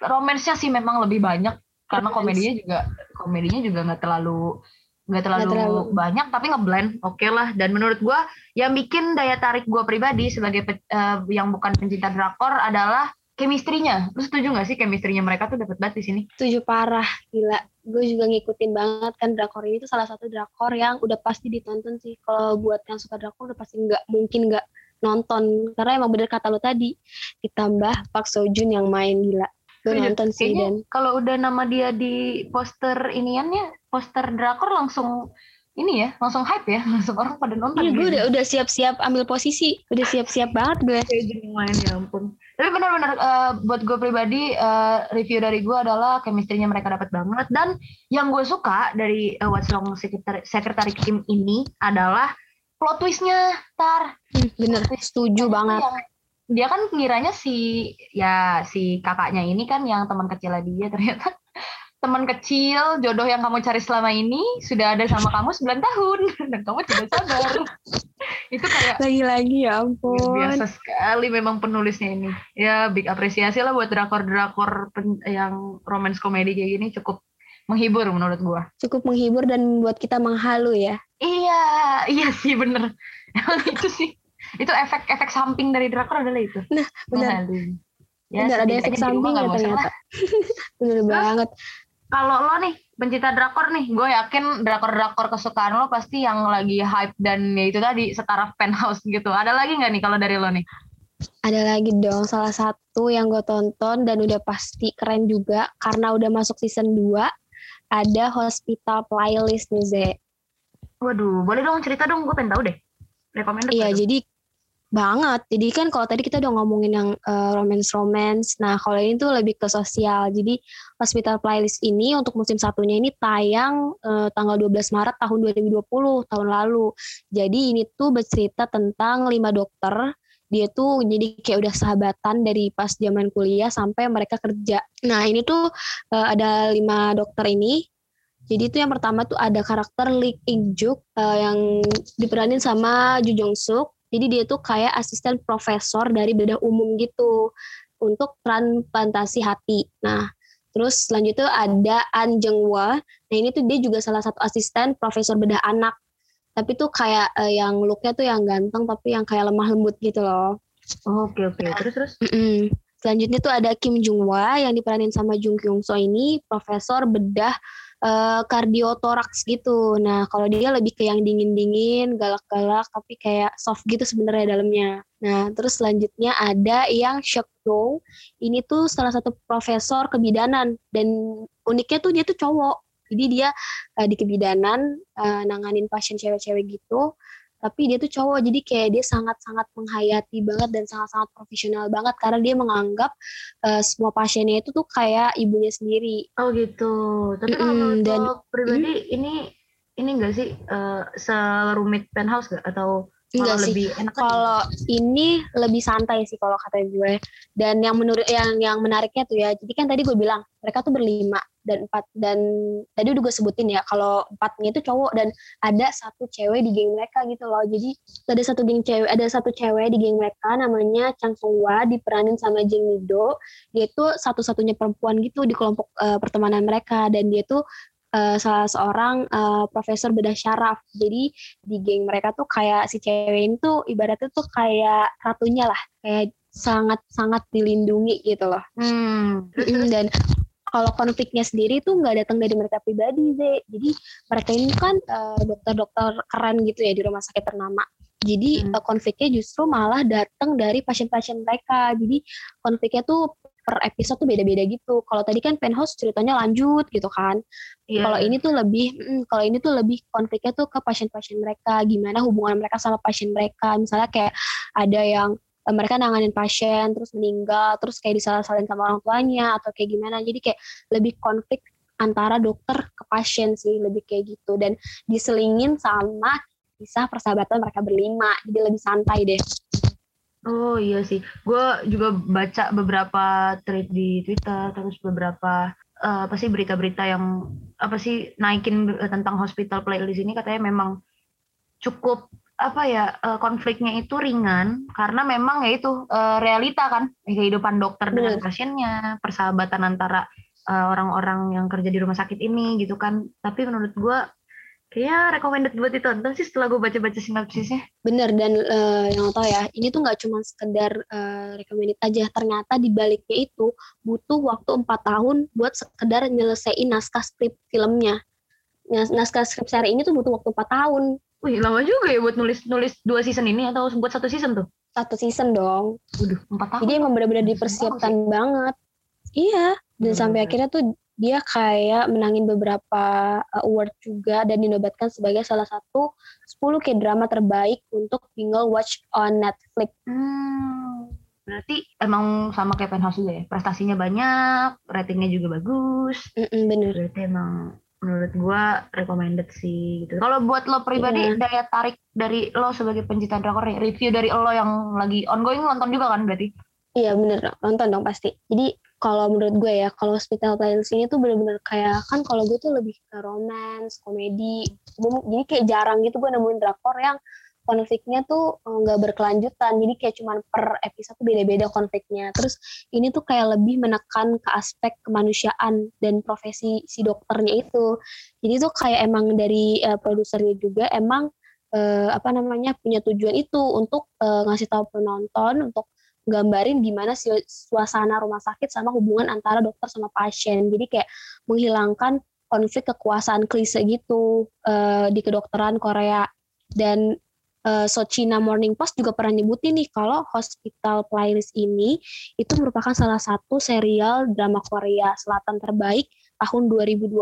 Speaker 2: romansnya sih memang lebih banyak karena komedinya juga komedinya juga nggak terlalu nggak terlalu, terlalu. banyak tapi ngeblend. Oke okay lah. Dan menurut gue yang bikin daya tarik gue pribadi sebagai uh, yang bukan pencinta drakor adalah chemistry-nya lu setuju gak sih chemistry-nya mereka tuh dapat banget di sini?
Speaker 1: Setuju parah. Gila. Gue juga ngikutin banget kan drakor ini. Tuh salah satu drakor yang udah pasti ditonton sih. Kalau buat yang suka drakor udah pasti nggak mungkin nggak nonton. Karena emang bener kata lo tadi ditambah Park Seo Joon yang main gila gue nonton sih dan.
Speaker 2: kalau udah nama dia di poster iniannya poster drakor langsung ini ya langsung hype ya langsung orang pada nonton
Speaker 1: iya gue udah udah siap-siap ambil posisi udah siap-siap banget gue
Speaker 2: jadi main ya ampun. Tapi benar-benar uh, buat gue pribadi uh, review dari gue adalah chemistry-nya mereka dapat banget. Dan yang gue suka dari uh, What's Wrong Secretary, Secretary Kim ini adalah plot twistnya tar.
Speaker 1: Hmm, bener. Setuju banget. yang
Speaker 2: dia kan ngiranya si ya si kakaknya ini kan yang teman kecilnya dia ternyata. Teman kecil jodoh yang kamu cari selama ini sudah ada sama kamu 9 tahun. Dan kamu tidak sadar. Itu kayak
Speaker 1: lagi-lagi ya ampun.
Speaker 2: Biasa sekali memang penulisnya ini. Ya big apresiasi lah buat drakor-drakor yang romance komedi kayak gini cukup menghibur menurut gua.
Speaker 1: Cukup menghibur dan membuat kita menghalu ya.
Speaker 2: Iya iya sih bener. Itu sih itu efek-efek samping dari drakor adalah itu
Speaker 1: nah benar ya, benar ada efek samping ya ternyata bener banget
Speaker 2: kalau lo nih pencinta drakor nih, gue yakin drakor-drakor kesukaan lo pasti yang lagi hype dan ya itu tadi setara penthouse gitu. Ada lagi nggak nih kalau dari lo nih?
Speaker 1: Ada lagi dong, salah satu yang gue tonton dan udah pasti keren juga karena udah masuk season 2 ada Hospital Playlist nih Ze.
Speaker 2: Waduh, boleh dong cerita dong, gue pengen tahu deh.
Speaker 1: Recommended Iya, jadi banget. Jadi kan kalau tadi kita udah ngomongin yang uh, romance-romance, nah kalau ini tuh lebih ke sosial. Jadi Hospital Playlist ini untuk musim satunya ini tayang uh, tanggal 12 Maret tahun 2020, tahun lalu. Jadi ini tuh bercerita tentang lima dokter dia tuh jadi kayak udah sahabatan dari pas zaman kuliah sampai mereka kerja. Nah ini tuh uh, ada lima dokter ini. Jadi itu yang pertama tuh ada karakter Lee In Juk uh, yang diperanin sama Ju Jong Suk. Jadi dia tuh kayak asisten profesor dari bedah umum gitu untuk transplantasi hati. Nah, terus selanjutnya ada An Jengwa. Nah, ini tuh dia juga salah satu asisten profesor bedah anak. Tapi tuh kayak uh, yang looknya tuh yang ganteng tapi yang kayak lemah lembut gitu loh.
Speaker 2: Oh, oke okay, oke. Okay. Terus terus.
Speaker 1: Mm -mm. Selanjutnya tuh ada Kim Jung Hwa yang diperanin sama Jung Kyung So ini profesor bedah uh, kardiotoraks gitu. Nah, kalau dia lebih ke yang dingin-dingin, galak-galak, tapi kayak soft gitu sebenarnya dalamnya. Nah, terus selanjutnya ada yang Shok Do. Ini tuh salah satu profesor kebidanan dan uniknya tuh dia tuh cowok. Jadi dia uh, di kebidanan uh, nanganin pasien cewek-cewek gitu tapi dia tuh cowok jadi kayak dia sangat-sangat menghayati banget dan sangat-sangat profesional banget karena dia menganggap uh, semua pasiennya itu tuh kayak ibunya sendiri.
Speaker 2: Oh gitu. Tapi kalau mm, dan pribadi mm, ini ini enggak sih uh, serumit penthouse gak atau
Speaker 1: Enggak sih. Lebih enak kalau ini lebih santai sih kalau kata gue. Dan yang menurut yang yang menariknya tuh ya, jadi kan tadi gue bilang mereka tuh berlima dan empat dan tadi udah gue sebutin ya kalau empatnya itu cowok dan ada satu cewek di geng mereka gitu loh. Jadi ada satu geng cewek, ada satu cewek di geng mereka namanya Chang Sungwa diperanin sama Jeng Mido. Dia tuh satu-satunya perempuan gitu di kelompok uh, pertemanan mereka dan dia tuh uh, salah seorang uh, profesor bedah syaraf. Jadi di geng mereka tuh kayak si cewek ini tuh ibaratnya tuh kayak ratunya lah, kayak sangat-sangat dilindungi gitu loh. Hmm. Dan kalau konfliknya sendiri tuh nggak datang dari mereka pribadi, Ze. Jadi mereka ini kan uh, dokter-dokter keren gitu ya di rumah sakit ternama. Jadi hmm. uh, konfliknya justru malah datang dari pasien-pasien mereka. Jadi konfliknya tuh per episode tuh beda-beda gitu. Kalau tadi kan penthouse ceritanya lanjut gitu kan. Yeah. Kalau ini tuh lebih, mm, kalau ini tuh lebih konfliknya tuh ke pasien-pasien mereka, gimana hubungan mereka sama pasien mereka. Misalnya kayak ada yang eh, mereka nanganin pasien terus meninggal, terus kayak disalah-salahin sama orang tuanya atau kayak gimana. Jadi kayak lebih konflik antara dokter ke pasien sih, lebih kayak gitu. Dan diselingin sama kisah persahabatan mereka berlima, jadi lebih santai deh.
Speaker 2: Oh iya sih, gue juga baca beberapa thread di Twitter, terus beberapa uh, apa sih berita-berita yang apa sih naikin tentang hospital playlist ini katanya memang cukup apa ya uh, konfliknya itu ringan karena memang ya itu uh, realita kan kehidupan dokter dengan pasiennya persahabatan antara orang-orang uh, yang kerja di rumah sakit ini gitu kan. Tapi menurut gue Kayaknya recommended buat ditonton sih setelah gue baca-baca sinopsisnya.
Speaker 1: Bener, dan uh, yang tau ya, ini tuh nggak cuma sekedar uh, recommended aja. Ternyata di baliknya itu butuh waktu 4 tahun buat sekedar nyelesain naskah skrip filmnya. Naskah skrip seri ini tuh butuh waktu 4 tahun.
Speaker 2: Wih, lama juga ya buat nulis-nulis dua season ini atau buat satu season tuh?
Speaker 1: Satu season dong.
Speaker 2: Waduh, 4 tahun.
Speaker 1: Jadi emang benar-benar dipersiapkan banget. Iya, dan hmm. sampai akhirnya tuh dia kayak menangin beberapa uh, award juga dan dinobatkan sebagai salah satu 10 K-drama terbaik untuk single watch on Netflix.
Speaker 2: Hmm, berarti emang sama kayak Penthouse juga ya? Prestasinya banyak, ratingnya juga bagus.
Speaker 1: Mm -mm, bener.
Speaker 2: Berarti emang menurut gue recommended sih gitu. Kalau buat lo pribadi yeah. daya tarik dari lo sebagai pencinta drakor nih, review dari lo yang lagi ongoing nonton juga kan berarti?
Speaker 1: Iya bener nonton dong pasti. Jadi kalau menurut gue ya kalau Hospital Playlist ini tuh bener-bener kayak kan kalau gue tuh lebih ke romance, komedi. Jadi kayak jarang gitu gue nemuin drakor yang konfliknya tuh eh, nggak berkelanjutan. Jadi kayak cuman per episode tuh beda-beda konfliknya. Terus ini tuh kayak lebih menekan ke aspek kemanusiaan dan profesi si dokternya itu. Jadi tuh kayak emang dari uh, produsernya juga emang uh, apa namanya punya tujuan itu untuk uh, ngasih tahu penonton untuk gambarin gimana suasana rumah sakit sama hubungan antara dokter sama pasien. Jadi kayak menghilangkan konflik kekuasaan klise gitu uh, di kedokteran Korea. Dan uh, So China Morning Post juga pernah nyebutin nih kalau Hospital Playlist ini itu merupakan salah satu serial drama Korea Selatan terbaik tahun 2020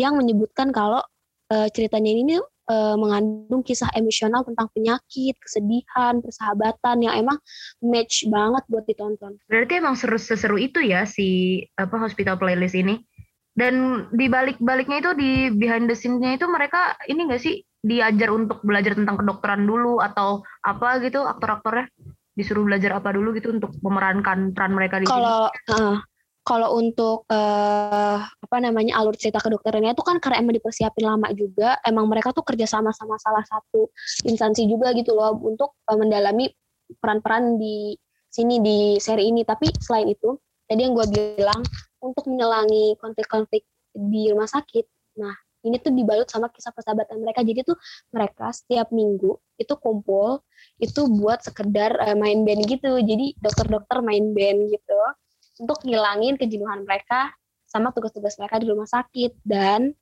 Speaker 1: yang menyebutkan kalau uh, ceritanya ini uh, mengandung kisah emosional tentang penyakit, kesedihan, persahabatan yang emang match banget buat ditonton.
Speaker 2: Berarti emang seru seseru itu ya si apa Hospital Playlist ini. Dan di balik-baliknya itu di behind the scene-nya itu mereka ini enggak sih diajar untuk belajar tentang kedokteran dulu atau apa gitu aktor-aktornya disuruh belajar apa dulu gitu untuk memerankan peran mereka di
Speaker 1: Kalau uh, kalau untuk uh, apa namanya alur cerita kedokterannya itu kan karena emang dipersiapin lama juga, emang mereka tuh kerja sama sama salah satu instansi juga gitu loh untuk uh, mendalami peran-peran di sini di seri ini. Tapi selain itu, tadi yang gue bilang untuk menyelangi konflik-konflik di rumah sakit, nah ini tuh dibalut sama kisah persahabatan mereka. Jadi tuh mereka setiap minggu itu kumpul itu buat sekedar uh, main band gitu. Jadi dokter-dokter main band gitu untuk ngilangin kejenuhan mereka sama tugas-tugas mereka di rumah sakit dan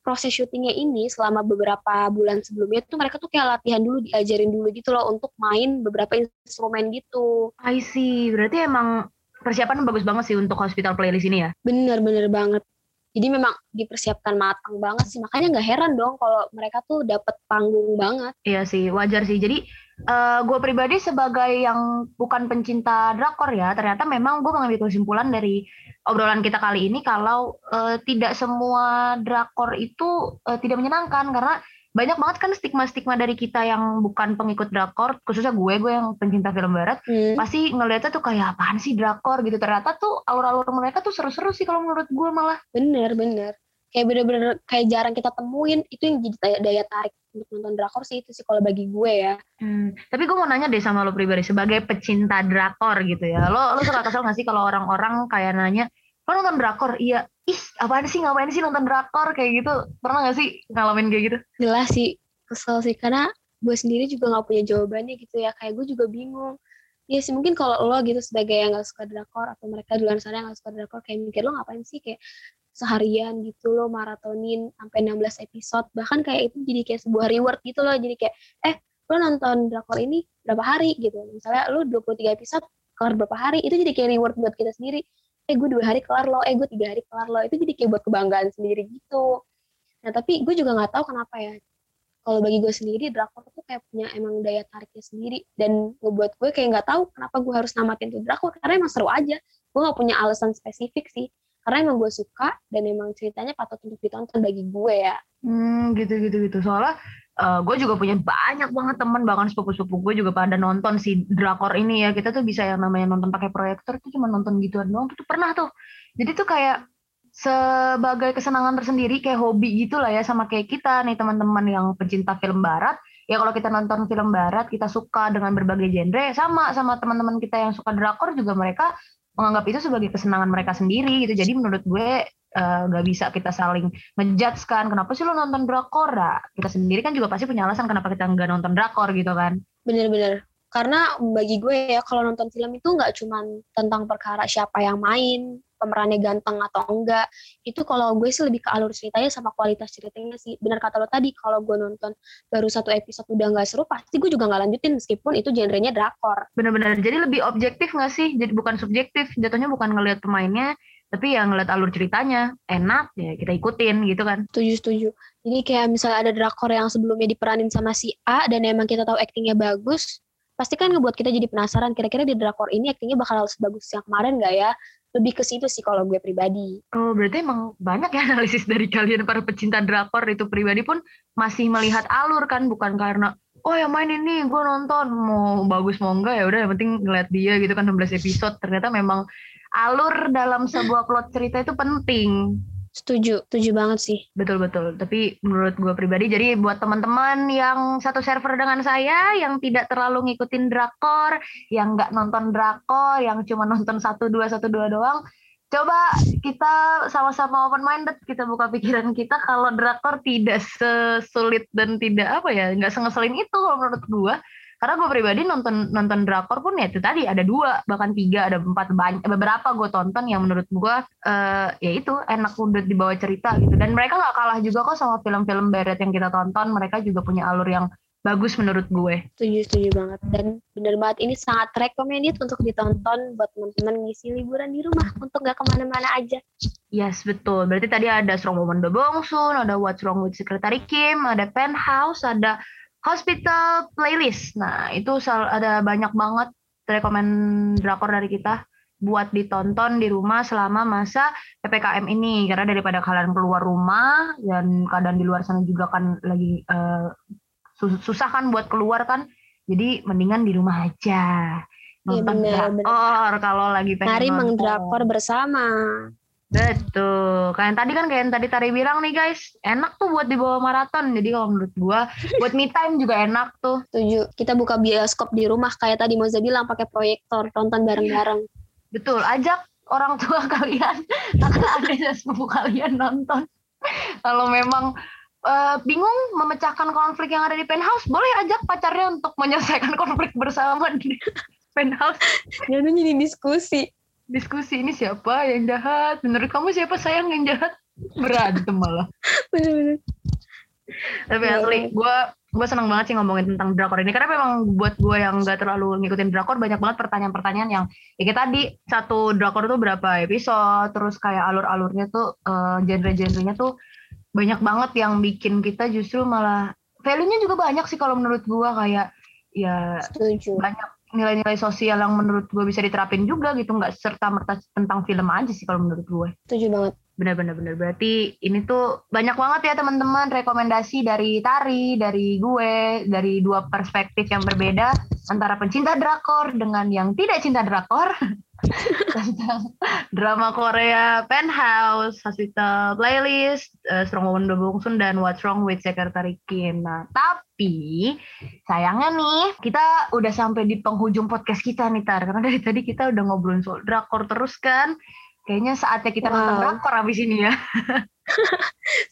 Speaker 1: proses syutingnya ini selama beberapa bulan sebelumnya tuh mereka tuh kayak latihan dulu diajarin dulu gitu loh untuk main beberapa instrumen gitu.
Speaker 2: I see, berarti emang persiapan bagus banget sih untuk hospital playlist ini ya?
Speaker 1: Bener bener banget. Jadi memang dipersiapkan matang banget sih, makanya nggak heran dong kalau mereka tuh dapat panggung banget.
Speaker 2: Iya sih, wajar sih. Jadi uh, eh, gue pribadi sebagai yang bukan pencinta drakor ya, ternyata memang gue mengambil kesimpulan dari obrolan kita kali ini kalau uh, tidak semua drakor itu uh, tidak menyenangkan karena banyak banget kan stigma-stigma dari kita yang bukan pengikut drakor, khususnya gue, gue yang pencinta film barat, hmm. pasti ngeliatnya tuh kayak apaan sih drakor gitu. Ternyata tuh alur-alur mereka tuh seru-seru sih kalau menurut gue malah.
Speaker 1: Bener, bener. Kayak bener-bener kayak jarang kita temuin, itu yang jadi daya, daya tarik untuk nonton drakor sih itu sih kalau bagi gue ya.
Speaker 2: Hmm, tapi gue mau nanya deh sama lo pribadi sebagai pecinta drakor gitu ya. Lo lo suka kesel gak sih kalau orang-orang kayak nanya, lo nonton drakor? Iya. Ih, apaan sih ngapain sih nonton drakor kayak gitu? Pernah gak sih ngalamin kayak gitu?
Speaker 1: Jelas sih kesel sih karena gue sendiri juga gak punya jawabannya gitu ya. Kayak gue juga bingung. Iya sih mungkin kalau lo gitu sebagai yang gak suka drakor atau mereka di luar sana yang gak suka drakor kayak mikir lo ngapain sih kayak seharian gitu loh maratonin sampai 16 episode. Bahkan kayak itu jadi kayak sebuah reward gitu loh. Jadi kayak eh lo nonton drakor ini berapa hari? Gitu. Misalnya lo 23 episode kelar berapa hari? Itu jadi kayak reward buat kita sendiri. Eh gue dua hari kelar lo eh gue tiga hari kelar lo itu jadi kayak buat kebanggaan sendiri gitu. Nah tapi gue juga nggak tahu kenapa ya. Kalau bagi gue sendiri drakor tuh kayak punya emang daya tariknya sendiri. Dan ngebuat gue kayak nggak tahu kenapa gue harus namatin tuh drakor. Karena emang seru aja. Gue nggak punya alasan spesifik sih karena emang gue suka dan emang ceritanya patut untuk ditonton bagi gue ya.
Speaker 2: Hmm gitu gitu gitu. Soalnya uh, gue juga punya banyak banget teman bahkan sepupu-sepupu gue juga pada nonton si drakor ini ya. Kita tuh bisa yang namanya nonton pakai proyektor tuh cuma nonton gituan doang. Tuh pernah tuh. Jadi tuh kayak sebagai kesenangan tersendiri kayak hobi gitu lah ya sama kayak kita nih teman-teman yang pencinta film barat. Ya kalau kita nonton film barat kita suka dengan berbagai genre. Sama sama teman-teman kita yang suka drakor juga mereka menganggap itu sebagai kesenangan mereka sendiri gitu. Jadi menurut gue uh, gak bisa kita saling ngejudge kan. Kenapa sih lo nonton drakor? Nah, kita sendiri kan juga pasti punya alasan kenapa kita nggak nonton drakor gitu kan.
Speaker 1: Bener-bener. Karena bagi gue ya kalau nonton film itu nggak cuma tentang perkara siapa yang main, pemerannya ganteng atau enggak. Itu kalau gue sih lebih ke alur ceritanya sama kualitas ceritanya sih. Benar kata lo tadi kalau gue nonton baru satu episode udah nggak seru pasti gue juga nggak lanjutin meskipun itu genrenya drakor.
Speaker 2: Bener-bener. Jadi lebih objektif nggak sih? Jadi bukan subjektif jatuhnya bukan ngelihat pemainnya tapi yang ngeliat alur ceritanya. Enak ya kita ikutin gitu kan.
Speaker 1: Setuju setuju. Jadi kayak misalnya ada drakor yang sebelumnya diperanin sama si A dan emang kita tahu aktingnya bagus pasti kan ngebuat kita jadi penasaran kira-kira di drakor ini aktingnya bakal sebagus yang kemarin gak ya lebih ke situ sih kalau gue pribadi.
Speaker 2: Oh, berarti emang banyak ya analisis dari kalian para pecinta drakor itu pribadi pun masih melihat alur kan, bukan karena oh yang main ini gue nonton mau bagus mau enggak ya udah yang penting ngeliat dia gitu kan 16 episode ternyata memang alur dalam sebuah plot cerita itu penting.
Speaker 1: Setuju, setuju banget sih.
Speaker 2: Betul betul. Tapi menurut gue pribadi, jadi buat teman-teman yang satu server dengan saya, yang tidak terlalu ngikutin drakor, yang nggak nonton drakor, yang cuma nonton satu dua satu dua doang, coba kita sama-sama open minded, kita buka pikiran kita kalau drakor tidak sesulit dan tidak apa ya, nggak sengeselin itu kalau menurut gue karena gue pribadi nonton nonton drakor pun ya itu tadi ada dua bahkan tiga ada empat banyak beberapa gue tonton yang menurut gue uh, ya itu enak udah dibawa cerita gitu dan mereka nggak kalah juga kok sama film-film beret yang kita tonton mereka juga punya alur yang bagus menurut gue.
Speaker 1: Setuju, setuju banget. Dan bener banget ini sangat recommended untuk ditonton buat teman-teman ngisi liburan di rumah untuk gak ke mana-mana aja.
Speaker 2: Yes, betul. Berarti tadi ada Strong Woman The Bongsun, ada What's Wrong with Secretary Kim, ada Penthouse, ada hospital playlist. Nah, itu ada banyak banget rekomend drakor dari kita buat ditonton di rumah selama masa PPKM ini. Karena daripada kalian keluar rumah dan keadaan di luar sana juga kan lagi uh, susah kan buat keluar kan jadi mendingan di rumah aja.
Speaker 1: Iya, nonton ya,
Speaker 2: drakor kalau lagi
Speaker 1: pengen Mari mengdrakor bersama
Speaker 2: Betul. Kayak tadi kan kayak yang tadi Tari bilang nih guys, enak tuh buat dibawa maraton. Jadi kalau menurut gua buat me time juga enak tuh.
Speaker 1: Setuju. Kita buka bioskop di rumah kayak tadi Moza bilang pakai proyektor, tonton bareng-bareng.
Speaker 2: Betul. Ajak orang tua kalian, kakak adik sepupu kalian nonton. kalau memang uh, bingung memecahkan konflik yang ada di penthouse, boleh ajak pacarnya untuk menyelesaikan konflik bersama di penthouse.
Speaker 1: Jadi jadi diskusi
Speaker 2: diskusi ini siapa yang jahat? Menurut kamu siapa sayang yang jahat? Berantem malah. Bener-bener. Tapi ya, asli gue gue seneng banget sih ngomongin tentang drakor ini. Karena memang buat gue yang gak terlalu ngikutin drakor banyak banget pertanyaan-pertanyaan yang ya kayak tadi satu drakor tuh berapa episode terus kayak alur-alurnya tuh uh, genre-genrenya tuh banyak banget yang bikin kita justru malah value-nya juga banyak sih kalau menurut gue kayak ya Setuju. banyak nilai-nilai sosial yang menurut gue bisa diterapin juga gitu nggak serta merta tentang film aja sih kalau menurut gue
Speaker 1: setuju banget.
Speaker 2: Benar-benar benar berarti ini tuh banyak banget ya teman-teman rekomendasi dari Tari dari gue dari dua perspektif yang berbeda antara pencinta drakor dengan yang tidak cinta drakor tentang drama Korea Penthouse, Hospital Playlist, uh, Strong Woman Do Bongsun dan What's Wrong with Secretary Kim. Nah, tapi sayangnya nih kita udah sampai di penghujung podcast kita nih Tar, karena dari tadi kita udah ngobrolin soal drakor terus kan. Kayaknya saatnya kita wow. nonton drakor abis ini ya.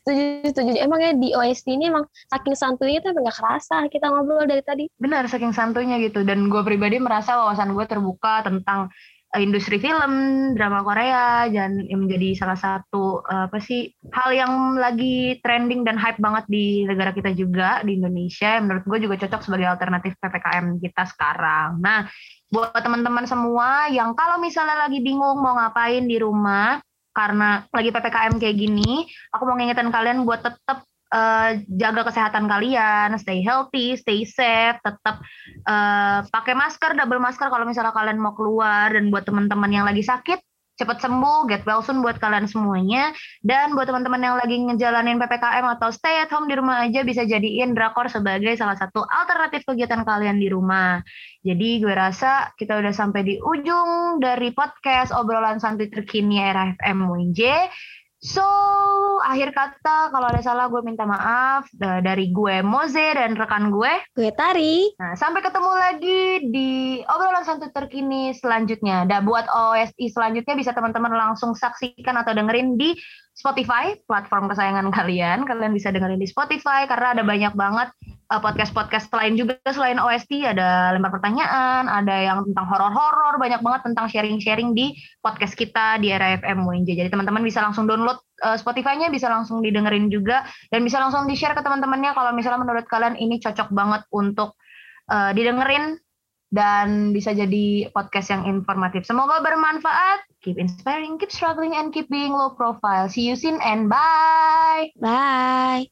Speaker 1: setuju setuju emangnya di OST ini emang saking santuinya tuh nggak kerasa kita ngobrol dari tadi
Speaker 2: benar saking santuinya gitu dan gue pribadi merasa wawasan gue terbuka tentang industri film drama Korea dan menjadi salah satu eh, apa sih hal yang lagi trending dan hype banget di negara kita juga di Indonesia menurut gue juga cocok sebagai alternatif ppkm kita sekarang. Nah buat teman-teman semua yang kalau misalnya lagi bingung mau ngapain di rumah karena lagi ppkm kayak gini, aku mau ngingetin kalian buat tetap uh, jaga kesehatan kalian, stay healthy, stay safe, tetap uh, pakai masker, double masker kalau misalnya kalian mau keluar dan buat teman-teman yang lagi sakit cepat sembuh, get well soon buat kalian semuanya. Dan buat teman-teman yang lagi ngejalanin PPKM atau stay at home di rumah aja bisa jadiin drakor sebagai salah satu alternatif kegiatan kalian di rumah. Jadi gue rasa kita udah sampai di ujung dari podcast obrolan santai terkini era FM UNJ. So, akhir kata kalau ada salah gue minta maaf dari gue Moze dan rekan gue.
Speaker 1: Gue Tari.
Speaker 2: Nah, sampai ketemu lagi di obrolan santai terkini selanjutnya. Dan buat OSI selanjutnya bisa teman-teman langsung saksikan atau dengerin di Spotify, platform kesayangan kalian. Kalian bisa dengerin di Spotify karena ada banyak banget podcast-podcast lain juga selain OST. Ada lempar pertanyaan, ada yang tentang horor-horor, banyak banget tentang sharing-sharing di podcast kita di era FM UNJ. Jadi teman-teman bisa langsung download uh, Spotify-nya, bisa langsung didengerin juga, dan bisa langsung di-share ke teman-temannya kalau misalnya menurut kalian ini cocok banget untuk uh, didengerin dan bisa jadi podcast yang informatif. Semoga bermanfaat. Keep inspiring, keep struggling, and keep being low profile. See you soon and bye.
Speaker 1: Bye.